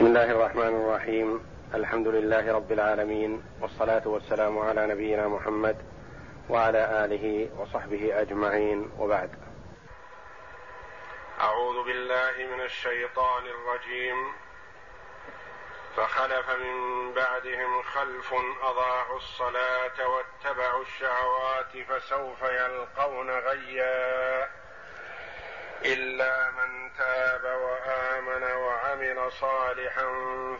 بسم الله الرحمن الرحيم. الحمد لله رب العالمين والصلاة والسلام على نبينا محمد وعلى آله وصحبه أجمعين. وبعد. أعوذ بالله من الشيطان الرجيم. فخلف من بعدهم خلف أضاعوا الصلاة واتبعوا الشهوات فسوف يلقون غيا. إلا من تاب وآمن وعمل صالحا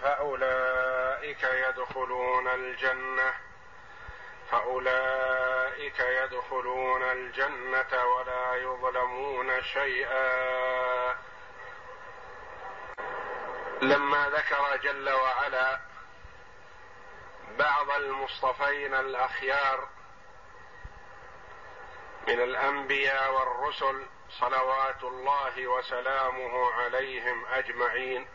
فأولئك يدخلون الجنة فأولئك يدخلون الجنة ولا يظلمون شيئا. لما ذكر جل وعلا بعض المصطفين الأخيار من الأنبياء والرسل صلوات الله وسلامه عليهم أجمعين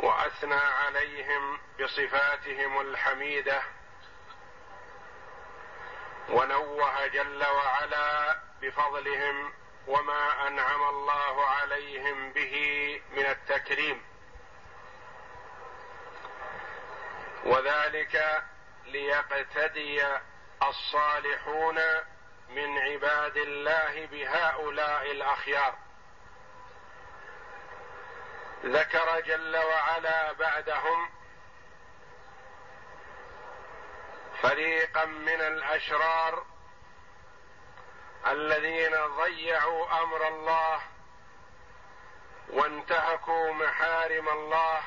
وأثنى عليهم بصفاتهم الحميدة ونوه جل وعلا بفضلهم وما أنعم الله عليهم به من التكريم. وذلك ليقتدي الصالحون من عباد الله بهؤلاء الأخيار. ذكر جل وعلا بعدهم فريقا من الأشرار الذين ضيعوا أمر الله وانتهكوا محارم الله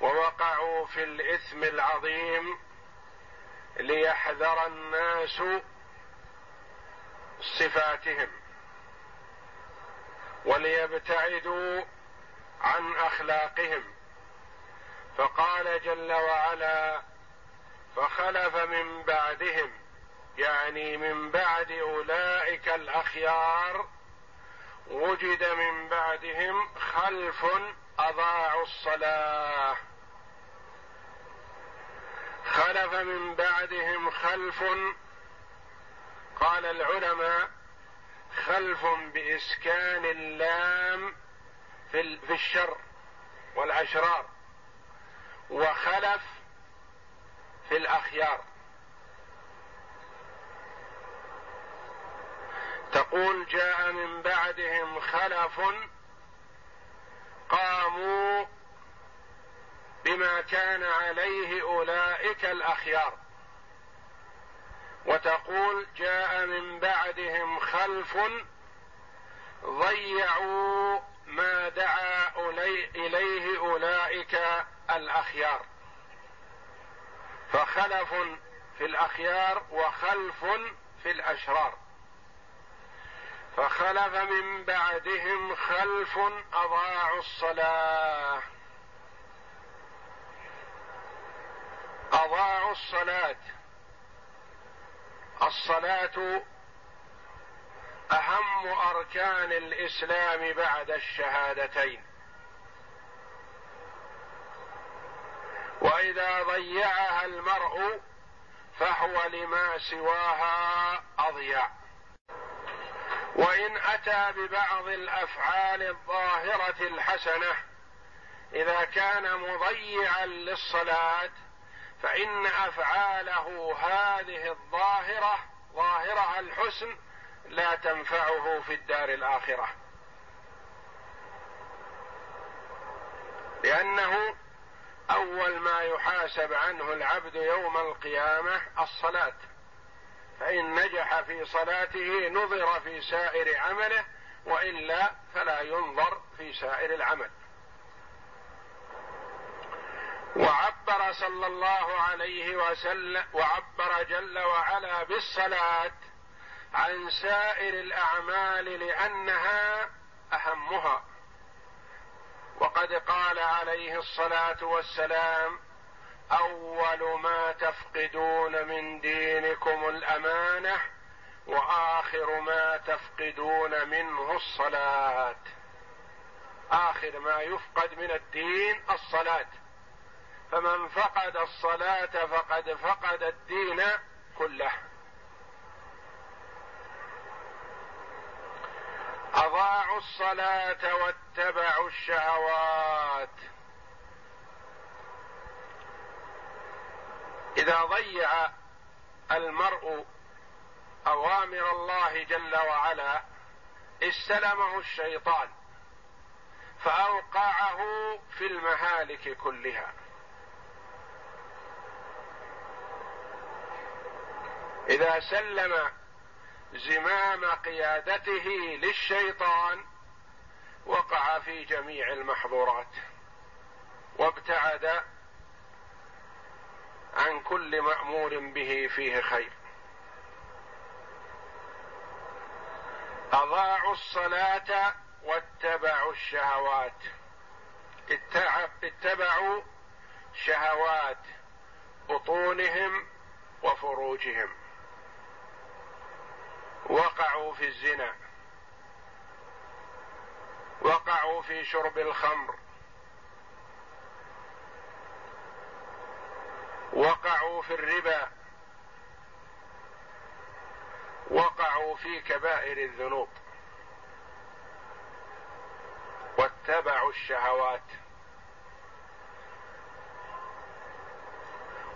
ووقعوا في الإثم العظيم ليحذر الناس صفاتهم وليبتعدوا عن أخلاقهم. فقال جل وعلا فخلف من بعدهم يعني من بعد أولئك الأخيار وجد من بعدهم خلف أضاعوا الصلاة. خلف من بعدهم خلف. قال العلماء خلف بإسكان اللام في الشر والأشرار وخلف في الأخيار. تقول جاء من بعدهم خلف قاموا بما كان عليه أولئك الأخيار. وتقول جاء من بعدهم خلف ضيعوا ما دعا إليه أولئك الأخيار. فخلف في الأخيار وخلف في الأشرار. فخلف من بعدهم خلف أضاعوا الصلاة. اضاعوا الصلاة. الصلاة أهم أركان الإسلام بعد الشهادتين. وإذا ضيعها المرء فهو لما سواها أضيع. وإن أتى ببعض الأفعال الظاهرة الحسنة إذا كان مضيعا للصلاة فإن أفعاله هذه الظاهرة ظاهرها الحسن لا تنفعه في الدار الآخرة. لأنه أول ما يحاسب عنه العبد يوم القيامة الصلاة. فإن نجح في صلاته نظر في سائر عمله وإلا فلا ينظر في سائر العمل. وعبر صلى الله عليه وسلم وعبر جل وعلا بالصلاة عن سائر الأعمال لأنها أهمها. وقد قال عليه الصلاة والسلام أول ما تفقدون من دينكم الأمانة وآخر ما تفقدون منه الصلاة. آخر ما يفقد من الدين الصلاة. فمن فقد الصلاة فقد فقد الدين كله. أضاعوا الصلاة واتبعوا الشهوات. إذا ضيع المرء أوامر الله جل وعلا استلمه الشيطان فأوقعه في المهالك كلها. إذا سلم زمام قيادته للشيطان وقع في جميع المحظورات وابتعد عن كل مأمور به فيه خير. أضاعوا الصلاة واتبعوا الشهوات. اتبعوا شهوات بطونهم وفروجهم. وقعوا في الزنا. وقعوا في شرب الخمر. وقعوا في الربا. وقعوا في كبائر الذنوب. واتبعوا الشهوات.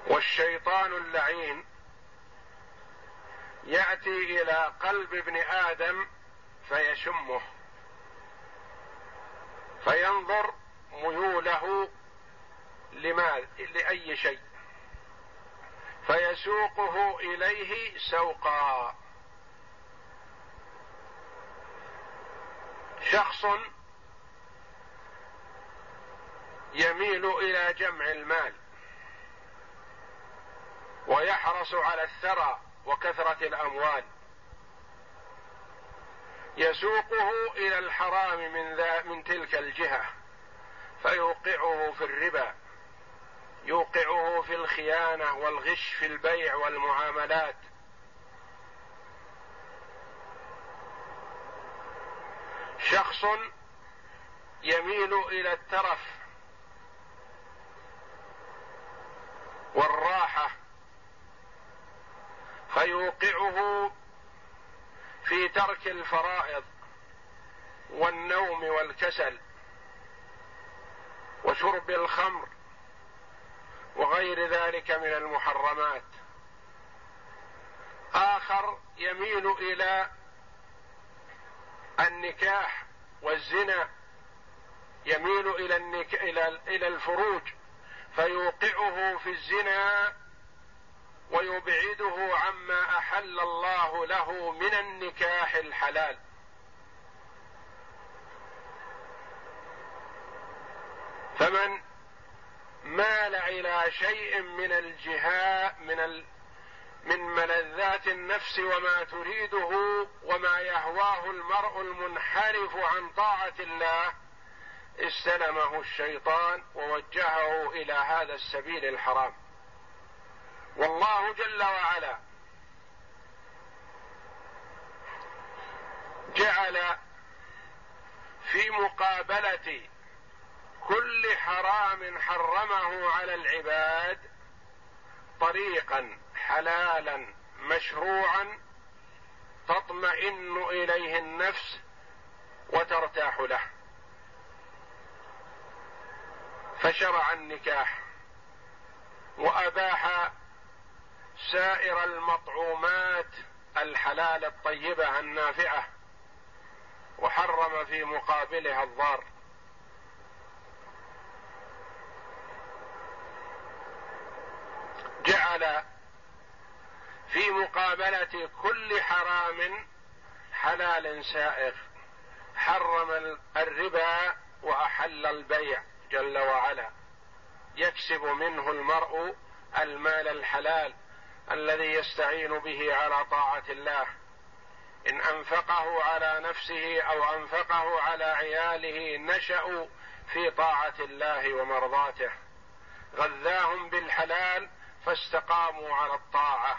والشيطان اللعين يأتي إلى قلب ابن آدم فيشمه فينظر ميوله لما لأي شيء فيسوقه إليه سوقا. شخص يميل إلى جمع المال ويحرص على الثرى وكثرة الأموال. يسوقه إلى الحرام من ذا من تلك الجهة فيوقعه في الربا. يوقعه في الخيانة والغش في البيع والمعاملات. شخص يميل إلى الترف والراحة فيوقعه في ترك الفرائض والنوم والكسل وشرب الخمر وغير ذلك من المحرمات. آخر يميل إلى النكاح والزنا يميل إلى إلى الفروج فيوقعه في الزنا ويبعده عما أحل الله له من النكاح الحلال. فمن مال إلى شيء من الجهاء من ال من ملذات النفس وما تريده وما يهواه المرء المنحرف عن طاعة الله استلمه الشيطان ووجهه إلى هذا السبيل الحرام. والله جل وعلا جعل في مقابلة كل حرام حرمه على العباد طريقا حلالا مشروعا تطمئن إليه النفس وترتاح له. فشرع النكاح وأباح سائر المطعومات الحلال الطيبة النافعة وحرم في مقابلها الضار. جعل في مقابلة كل حرام حلال سائغ. حرم الربا وأحل البيع جل وعلا. يكسب منه المرء المال الحلال. الذي يستعين به على طاعة الله إن أنفقه على نفسه أو أنفقه على عياله نشأوا في طاعة الله ومرضاته. غذاهم بالحلال فاستقاموا على الطاعة.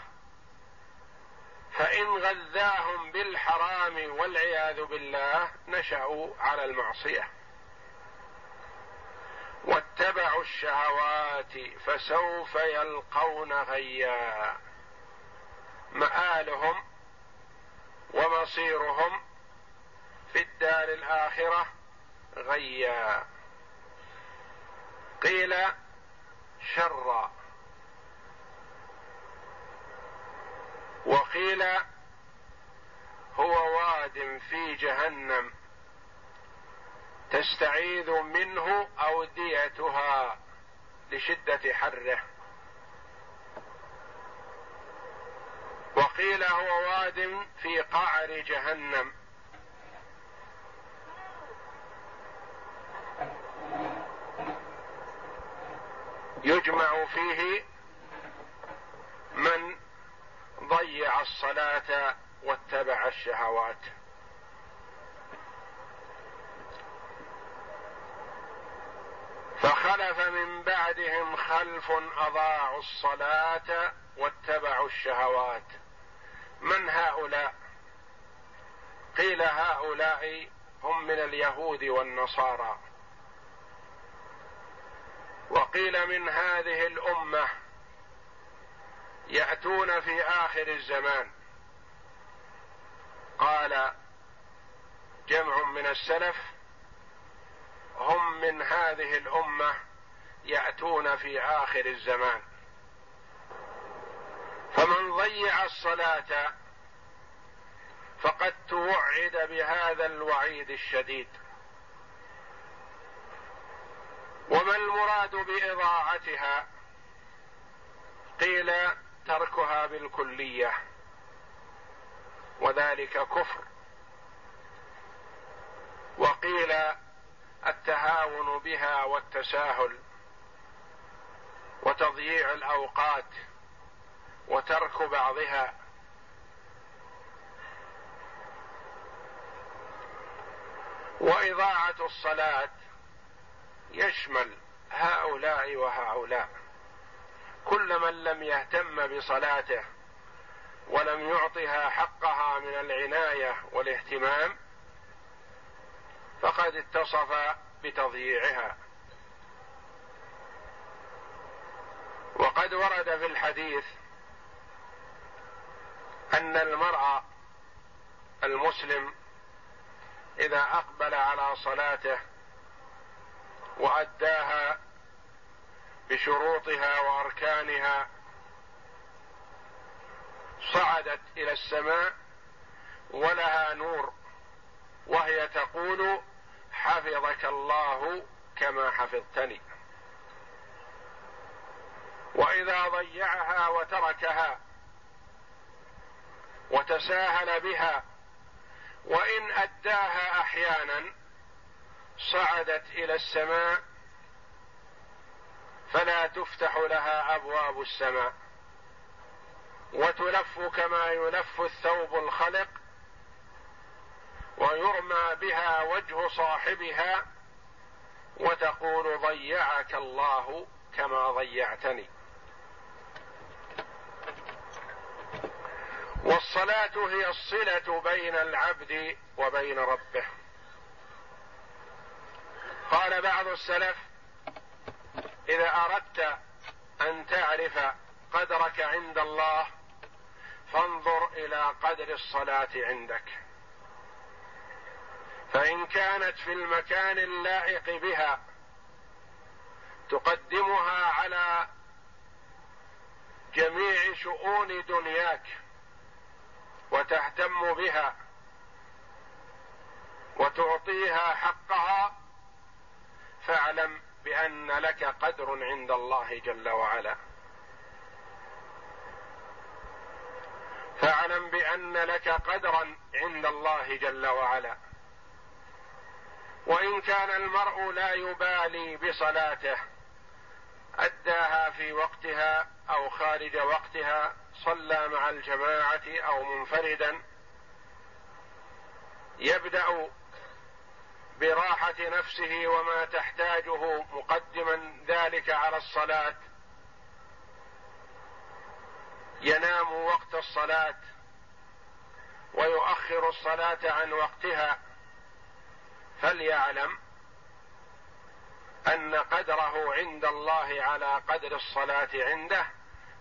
فإن غذاهم بالحرام والعياذ بالله نشأوا على المعصية. واتبعوا الشهوات فسوف يلقون غيا. مآلهم ومصيرهم في الدار الآخرة غيا. قيل شرا. وقيل هو واد في جهنم. تستعيذ منه أوديتها لشدة حره. وقيل هو واد في قعر جهنم. يجمع فيه من ضيع الصلاة واتبع الشهوات. فخلف من بعدهم خلف أضاعوا الصلاة واتبعوا الشهوات. من هؤلاء؟ قيل هؤلاء هم من اليهود والنصارى. وقيل من هذه الأمة يأتون في آخر الزمان. قال جمع من السلف هم من هذه الأمة يأتون في آخر الزمان. فمن ضيع الصلاة فقد توعد بهذا الوعيد الشديد. وما المراد بإضاعتها؟ قيل تركها بالكلية وذلك كفر. وقيل التهاون بها والتساهل وتضييع الأوقات وترك بعضها. وإضاعة الصلاة. يشمل هؤلاء وهؤلاء. كل من لم يهتم بصلاته ولم يعطها حقها من العناية والاهتمام فقد اتصف بتضييعها. وقد ورد في الحديث أن المرء المسلم إذا أقبل على صلاته وأداها بشروطها وأركانها صعدت إلى السماء ولها نور وهي تقول حفظك الله كما حفظتني. وإذا ضيعها وتركها وتساهل بها وإن أداها أحيانا صعدت إلى السماء فلا تفتح لها أبواب السماء. وتلف كما يلف الثوب الخلق ويرمى بها وجه صاحبها وتقول ضيعك الله كما ضيعتني. والصلاة هي الصلة بين العبد وبين ربه. قال بعض السلف إذا أردت أن تعرف قدرك عند الله فانظر إلى قدر الصلاة عندك. فإن كانت في المكان اللائق بها تقدمها على جميع شؤون دنياك وتهتم بها وتعطيها حقها فاعلم بأن لك قدر عند الله جل وعلا. فاعلم بأن لك قدرا عند الله جل وعلا. وان كان المرء لا يبالي بصلاته أداها في وقتها أو خارج وقتها صلى مع الجماعة أو منفردا. يبدأ براحة نفسه وما تحتاجه مقدما ذلك على الصلاة. ينام وقت الصلاة ويؤخر الصلاة عن وقتها. فليعلم أن قدره عند الله على قدر الصلاة عنده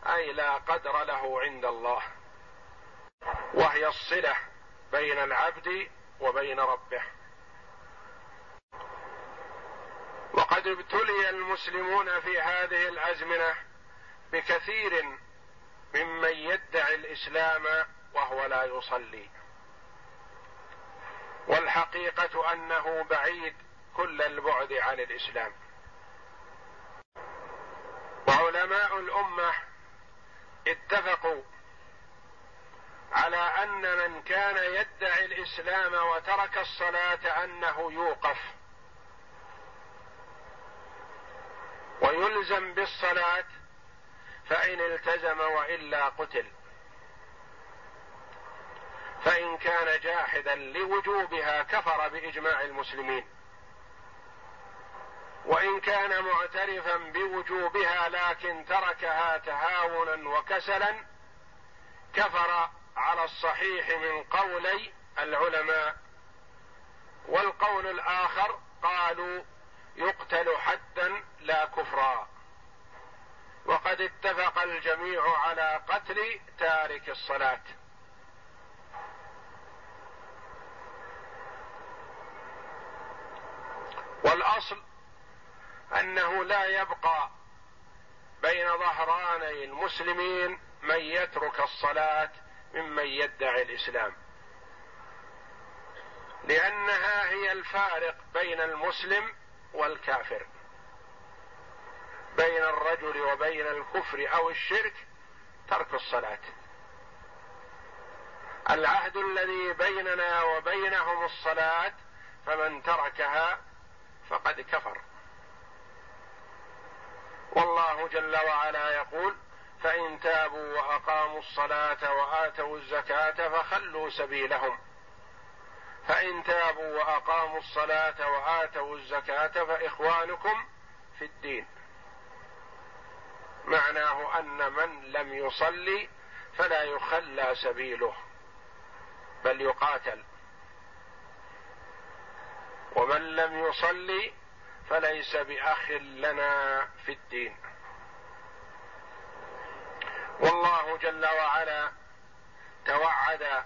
أي لا قدر له عند الله. وهي الصلة بين العبد وبين ربه. وقد ابتلي المسلمون في هذه الأزمنة بكثير ممن يدعي الإسلام وهو لا يصلي. والحقيقة أنه بعيد كل البعد عن الإسلام. وعلماء الأمة اتفقوا على أن من كان يدعي الإسلام وترك الصلاة أنه يوقف. ويلزم بالصلاة فإن التزم وإلا قتل. فإن كان جاحدا لوجوبها كفر بإجماع المسلمين. وإن كان معترفا بوجوبها لكن تركها تهاونا وكسلا كفر على الصحيح من قولي العلماء. والقول الآخر قالوا يقتل حدا لا كفرا. وقد اتفق الجميع على قتل تارك الصلاة. والأصل أنه لا يبقى بين ظهراني المسلمين من يترك الصلاة ممن يدعي الإسلام. لأنها هي الفارق بين المسلم والكافر. بين الرجل وبين الكفر أو الشرك ترك الصلاة. العهد الذي بيننا وبينهم الصلاة فمن تركها فقد كفر. والله جل وعلا يقول فإن تابوا وأقاموا الصلاة وآتوا الزكاة فخلوا سبيلهم. فإن تابوا وأقاموا الصلاة وآتوا الزكاة فإخوانكم في الدين. معناه أن من لم يصلي فلا يخلى سبيله بل يقاتل. ومن لم يصلي فليس بأخ لنا في الدين. والله جل وعلا توعد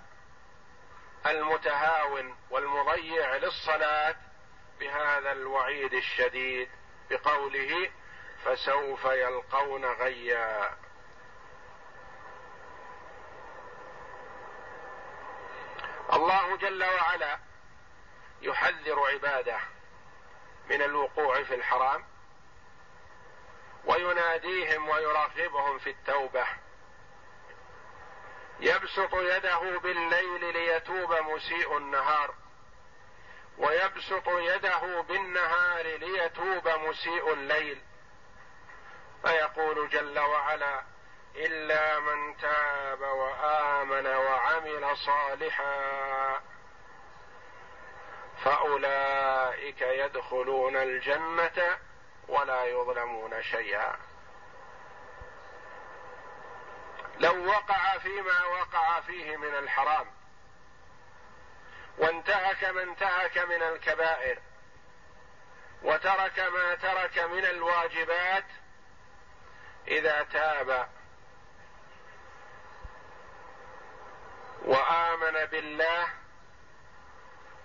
المتهاون والمضيع للصلاة بهذا الوعيد الشديد بقوله فسوف يلقون غيا. الله جل وعلا يحذر عباده من الوقوع في الحرام ويناديهم ويرغبهم في التوبة. يبسط يده بالليل ليتوب مسيء النهار ويبسط يده بالنهار ليتوب مسيء الليل. فيقول جل وعلا إلا من تاب وآمن وعمل صالحا. فأولئك يدخلون الجنة ولا يظلمون شيئا. لو وقع فيما وقع فيه من الحرام وانتهك ما انتهك من الكبائر وترك ما ترك من الواجبات إذا تاب وآمن بالله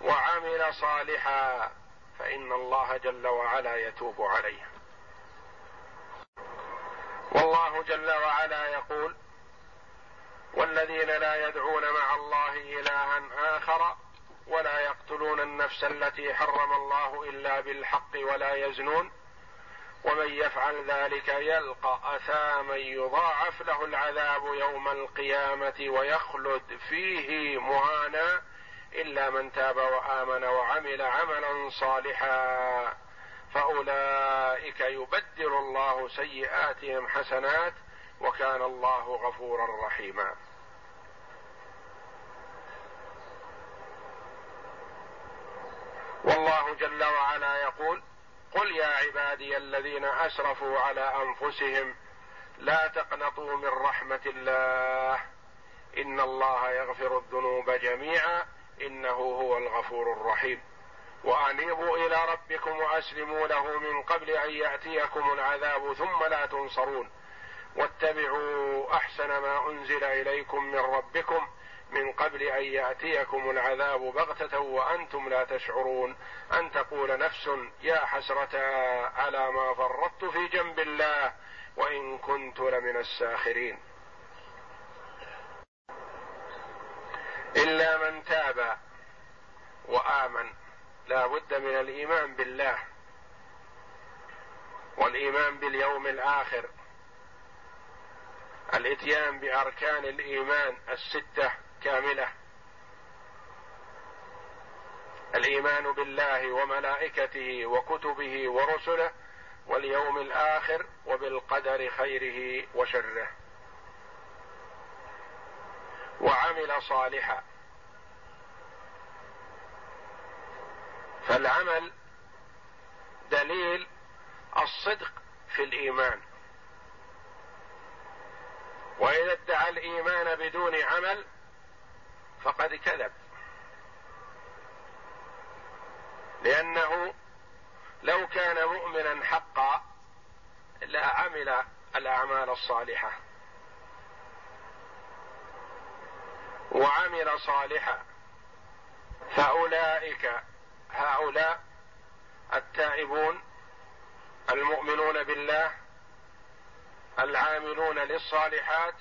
وعمل صالحا فإن الله جل وعلا يتوب عليه. والله جل وعلا يقول والذين لا يدعون مع الله إلها آخر ولا يقتلون النفس التي حرم الله إلا بالحق ولا يزنون ومن يفعل ذلك يلقى أثاما يضاعف له العذاب يوم القيامة ويخلد فيه مهانا. إلا من تاب وآمن وعمل عملا صالحا فأولئك يبدل الله سيئاتهم حسنات وكان الله غفورا رحيما. والله جل وعلا يقول قل يا عبادي الذين أسرفوا على أنفسهم لا تقنطوا من رحمة الله إن الله يغفر الذنوب جميعا إنه هو الغفور الرحيم. وأنيبوا إلى ربكم وأسلموا له من قبل أن يأتيكم العذاب ثم لا تنصرون. واتبعوا أحسن ما أنزل إليكم من ربكم من قبل أن يأتيكم العذاب بغتة وأنتم لا تشعرون. أن تقول نفس يا حسرة على ما فرطت في جنب الله وإن كنت لمن الساخرين. إلا من تاب وآمن. لا بد من الإيمان بالله والإيمان باليوم الآخر. الإتيان بأركان الإيمان الستة كاملة. الإيمان بالله وملائكته وكتبه ورسله واليوم الآخر وبالقدر خيره وشره. وعمل صالحا. فالعمل دليل الصدق في الإيمان. وإذا ادعى الإيمان بدون عمل فقد كذب. لأنه لو كان مؤمنا حقا لعمل الأعمال الصالحة. وعمل صالحا. فأولئك هؤلاء التائبون المؤمنون بالله العاملون للصالحات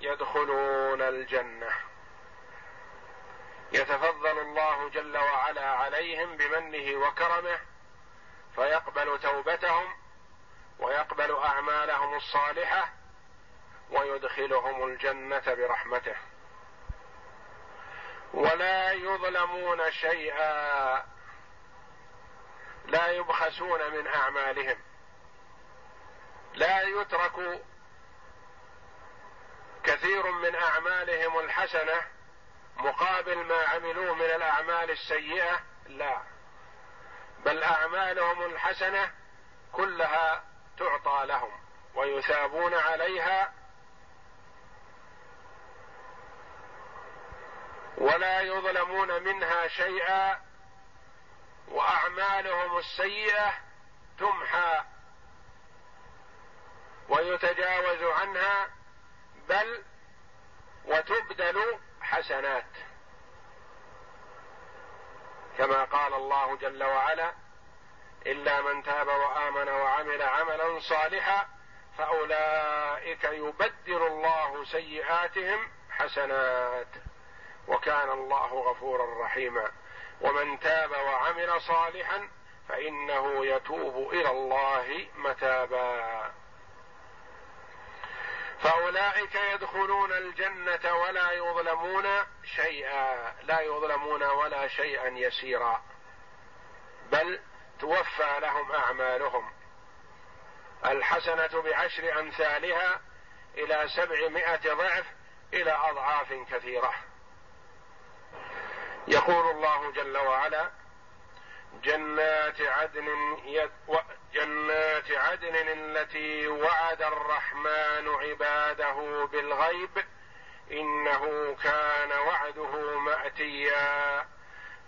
يدخلون الجنة. يتفضل الله جل وعلا عليهم بمنه وكرمه فيقبل توبتهم ويقبل أعمالهم الصالحة ويدخلهم الجنة برحمته. ولا يظلمون شيئا. لا يبخسون من أعمالهم. لا يترك كثير من أعمالهم الحسنة مقابل ما عملوه من الأعمال السيئة. لا. بل أعمالهم الحسنة كلها تعطى لهم ويثابون عليها ولا يظلمون منها شيئا وأعمالهم السيئة تمحى ويتجاوز عنها بل وتبدل حسنات. كما قال الله جل وعلا إلا من تاب وآمن وعمل عملا صالحا فأولئك يبدل الله سيئاتهم حسنات. وكان الله غفورا رحيما. ومن تاب وعمل صالحا فإنه يتوب إلى الله متابا. فأولئك يدخلون الجنة ولا يظلمون شيئا لا يظلمون ولا شيئا يسيرا. بل توفى لهم أعمالهم. الحسنة بعشر أمثالها إلى سبعمائة ضعف إلى أضعاف كثيرة. يقول الله جل وعلا جنات عدن جنات عدن التي وعد الرحمن عباده بالغيب إنه كان وعده مأتيا.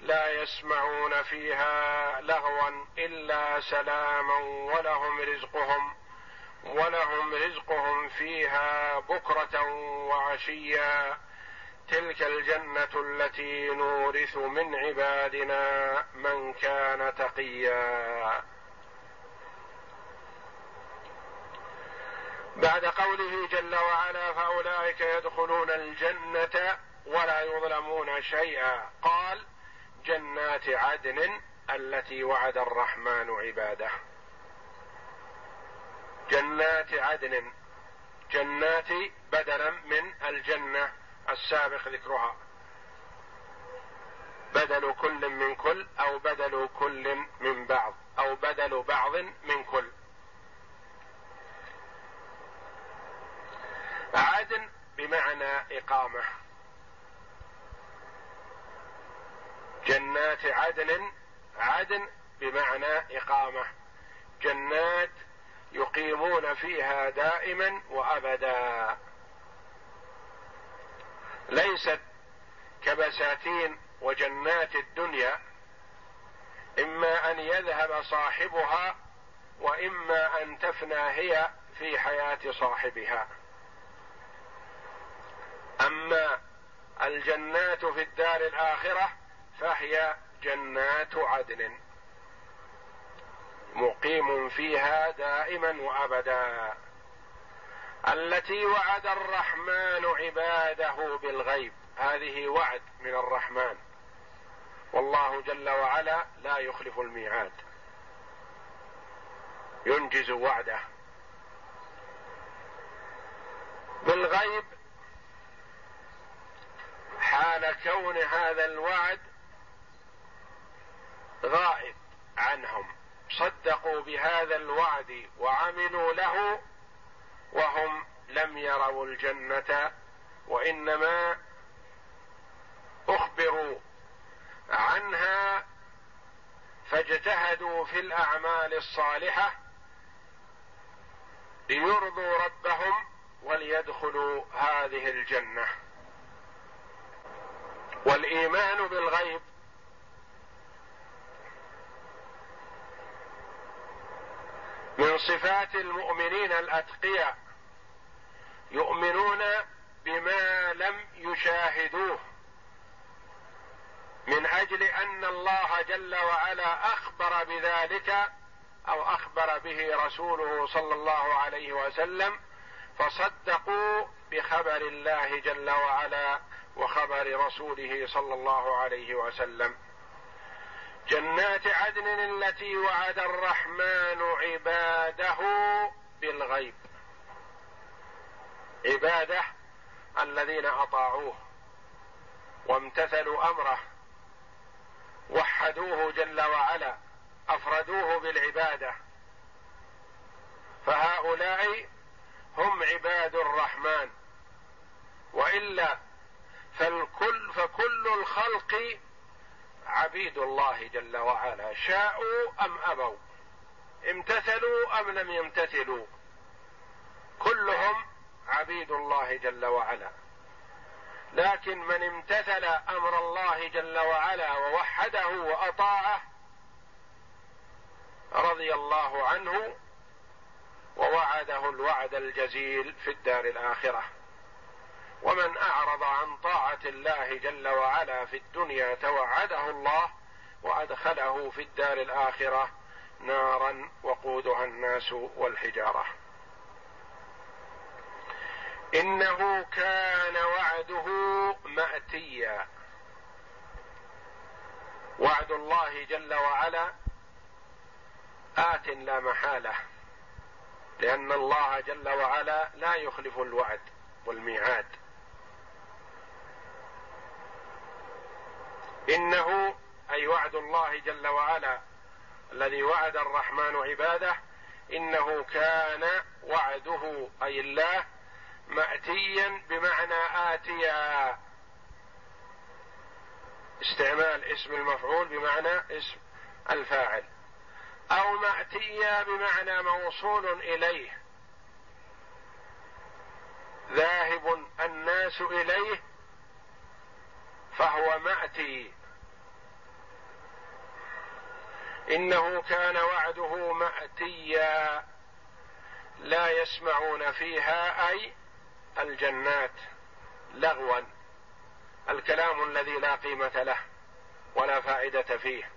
لا يسمعون فيها لغوا إلا سلاما ولهم رزقهم ولهم رزقهم فيها بكرة وعشيا. تلك الجنة التي نورث من عبادنا من كان تقيا. بعد قوله جل وعلا فأولئك يدخلون الجنة ولا يظلمون شيئا. قال جنات عدن التي وعد الرحمن عباده. جنات عدن جنات بدلا من الجنة. السابق ذكرها. بدل كل من كل أو بدل كل من بعض أو بدل بعض من كل. عدن بمعنى إقامة. جنات عدن عدن بمعنى إقامة. جنات يقيمون فيها دائما وابدا. ليست كبساتين وجنات الدنيا إما أن يذهب صاحبها وإما أن تفنى هي في حياة صاحبها. أما الجنات في الدار الآخرة فهي جنات عدن مقيم فيها دائما وابدا. التي وعد الرحمن عباده بالغيب. هذه وعد من الرحمن. والله جل وعلا لا يخلف الميعاد. ينجز وعده. بالغيب حال كون هذا الوعد غائب عنهم. صدقوا بهذا الوعد وعملوا له وهم لم يروا الجنة وإنما أخبروا عنها فاجتهدوا في الأعمال الصالحة ليرضوا ربهم وليدخلوا هذه الجنة. والإيمان بالغيب من صفات المؤمنين الأتقياء يؤمنون بما لم يشاهدوه من أجل أن الله جل وعلا أخبر بذلك أو أخبر به رسوله صلى الله عليه وسلم فصدقوا بخبر الله جل وعلا وخبر رسوله صلى الله عليه وسلم. جنات عدن التي وعد الرحمن عباده بالغيب. عباده الذين أطاعوه وامتثلوا أمره وحدوه جل وعلا أفردوه بالعبادة. فهؤلاء هم عباد الرحمن. وإلا فالكل فكل الخلق عبيد الله جل وعلا شاءوا أم أبوا امتثلوا أم لم يمتثلوا. كلهم عبيد الله جل وعلا. لكن من امتثل أمر الله جل وعلا ووحده وأطاعه رضي الله عنه ووعده الوعد الجزيل في الدار الآخرة. ومن أعرض عن طاعة الله جل وعلا في الدنيا توعده الله وأدخله في الدار الآخرة نارا وقودها الناس والحجارة. إنه كان وعده مأتيا. وعد الله جل وعلا آت لا محالة لأن الله جل وعلا لا يخلف الوعد والميعاد. إنه أي وعد الله جل وعلا الذي وعد الرحمن عباده إنه كان وعده أي الله ماتيا بمعنى آتيا. استعمال اسم المفعول بمعنى اسم الفاعل. أو مأتيا بمعنى موصول إليه. ذاهب الناس إليه فهو مأتي. إنه كان وعده مأتيا. لا يسمعون فيها أي الجنات لغوا الكلام الذي لا قيمة له ولا فائدة فيه.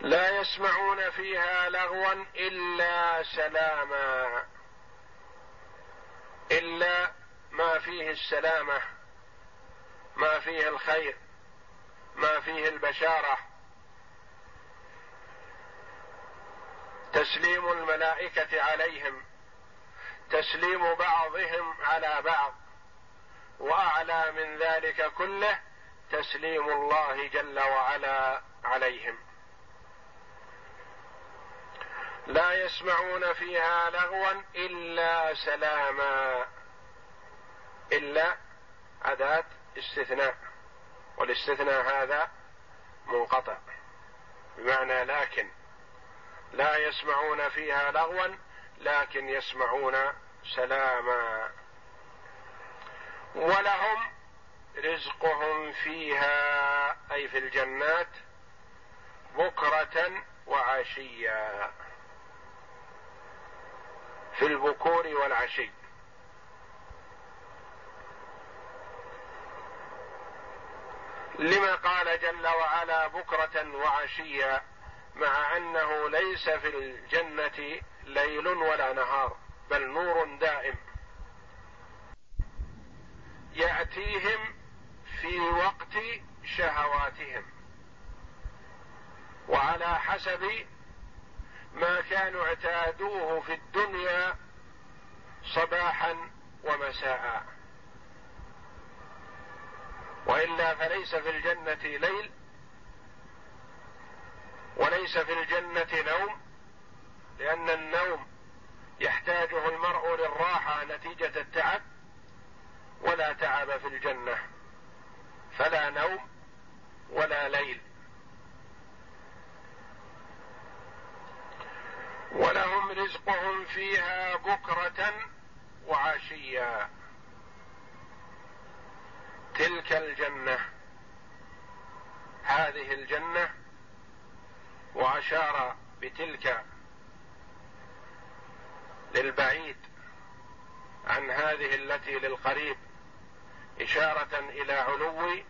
لا يسمعون فيها لغوا إلا سلاما إلا ما فيه السلامة ما فيه الخير ما فيه البشارة. تسليم الملائكة عليهم تسليم بعضهم على بعض وأعلى من ذلك كله تسليم الله جل وعلا عليهم. لا يسمعون فيها لغوا إلا سلاما إلا أداة استثناء والاستثناء هذا منقطع بمعنى لكن لا يسمعون فيها لغوا لكن يسمعون سلاما. ولهم رزقهم فيها أي في الجنات بكرة وعشيا. في البكور والعشي. لما قال جل وعلا بكرة وعشيا؟ مع أنه ليس في الجنة ليل ولا نهار بل نور دائم. يأتيهم في وقت شهواتهم. وعلى حسب ما كانوا اعتادوه في الدنيا صباحا ومساء. وإلا فليس في الجنة ليل وليس في الجنة نوم لأن النوم يحتاجه المرء للراحة نتيجة التعب ولا تعب في الجنة. فلا نوم ولا ليل. ولهم رزقهم فيها بكرة وعشيا. تلك الجنة. هذه الجنة وأشار بتلك للبعيد عن هذه التي للقريب إشارة إلى علو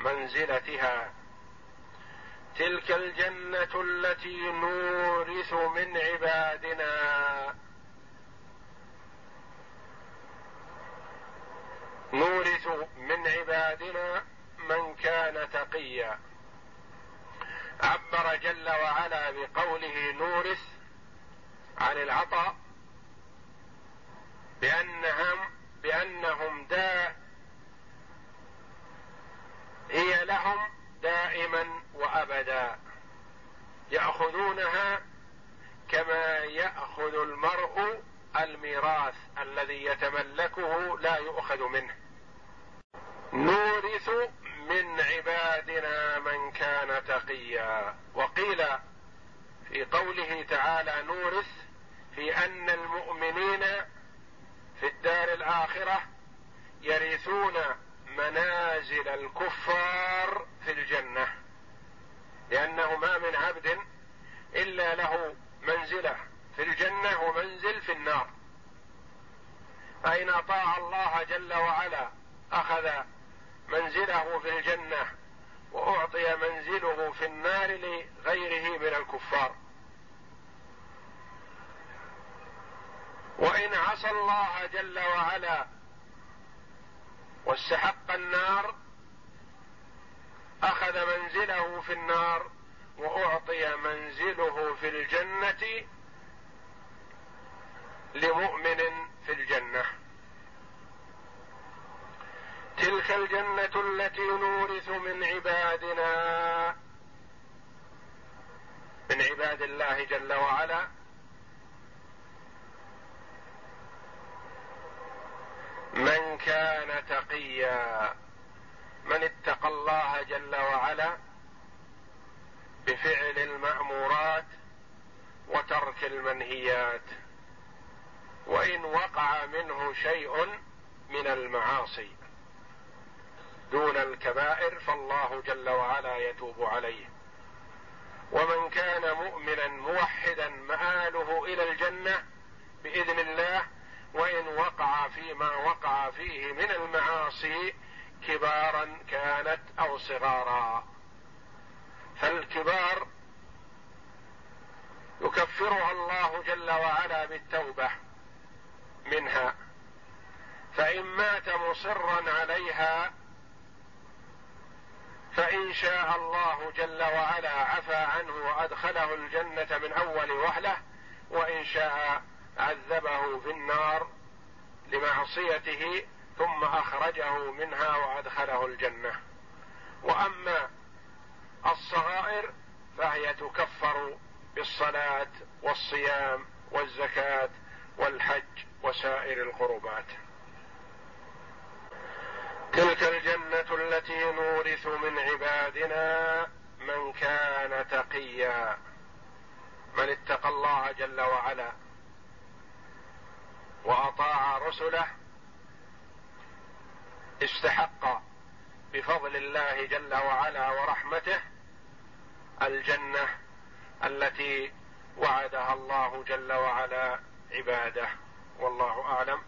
منزلتها. تلك الجنة التي نورث من عبادنا. نورث من عبادنا من كان تقيا. عبر جل وعلا بقوله نورث عن العطاء بأنهم بأنهم دا هي لهم دائما وأبدا. يأخذونها كما يأخذ المرء الميراث الذي يتملكه لا يؤخذ منه. نورث من عبادنا من كان تقيا. وقيل في قوله تعالى نورث في أن المؤمنين في الدار الآخرة يرثون منازل الكفار في الجنة لأنه ما من عبد إلا له منزلة في الجنة ومنزل في النار. فإن أطاع الله جل وعلا أخذ منزله في الجنة وأعطي منزله في النار لغيره من الكفار. وإن عصى الله جل وعلا واستحق النار أخذ منزله في النار وأعطي منزله في الجنة لمؤمن في الجنة. تلك الجنة التي نورث من عبادنا. من عباد الله جل وعلا. من كان تقيا. من اتقى الله جل وعلا. بفعل المأمورات وترك المنهيات. وإن وقع منه شيء من المعاصي. دون الكبائر فالله جل وعلا يتوب عليه. ومن كان مؤمنا موحدا مآله إلى الجنة بإذن الله وإن وقع فيما وقع فيه من المعاصي كبارا كانت أو صغارا. فالكبار يكفرها الله جل وعلا بالتوبة منها فإن مات مصرا عليها فإن شاء الله جل وعلا عفى عنه وأدخله الجنة من أول وهلة وإن شاء عذبه في النار لمعصيته ثم أخرجه منها وأدخله الجنة. وأما الصغائر فهي تكفر بالصلاة والصيام والزكاة والحج وسائر القربات. تلك الجنة التي نورث من عبادنا من كان تقيا. من اتقى الله جل وعلا وأطاع رسله استحق بفضل الله جل وعلا ورحمته الجنة التي وعدها الله جل وعلا عباده. والله أعلم.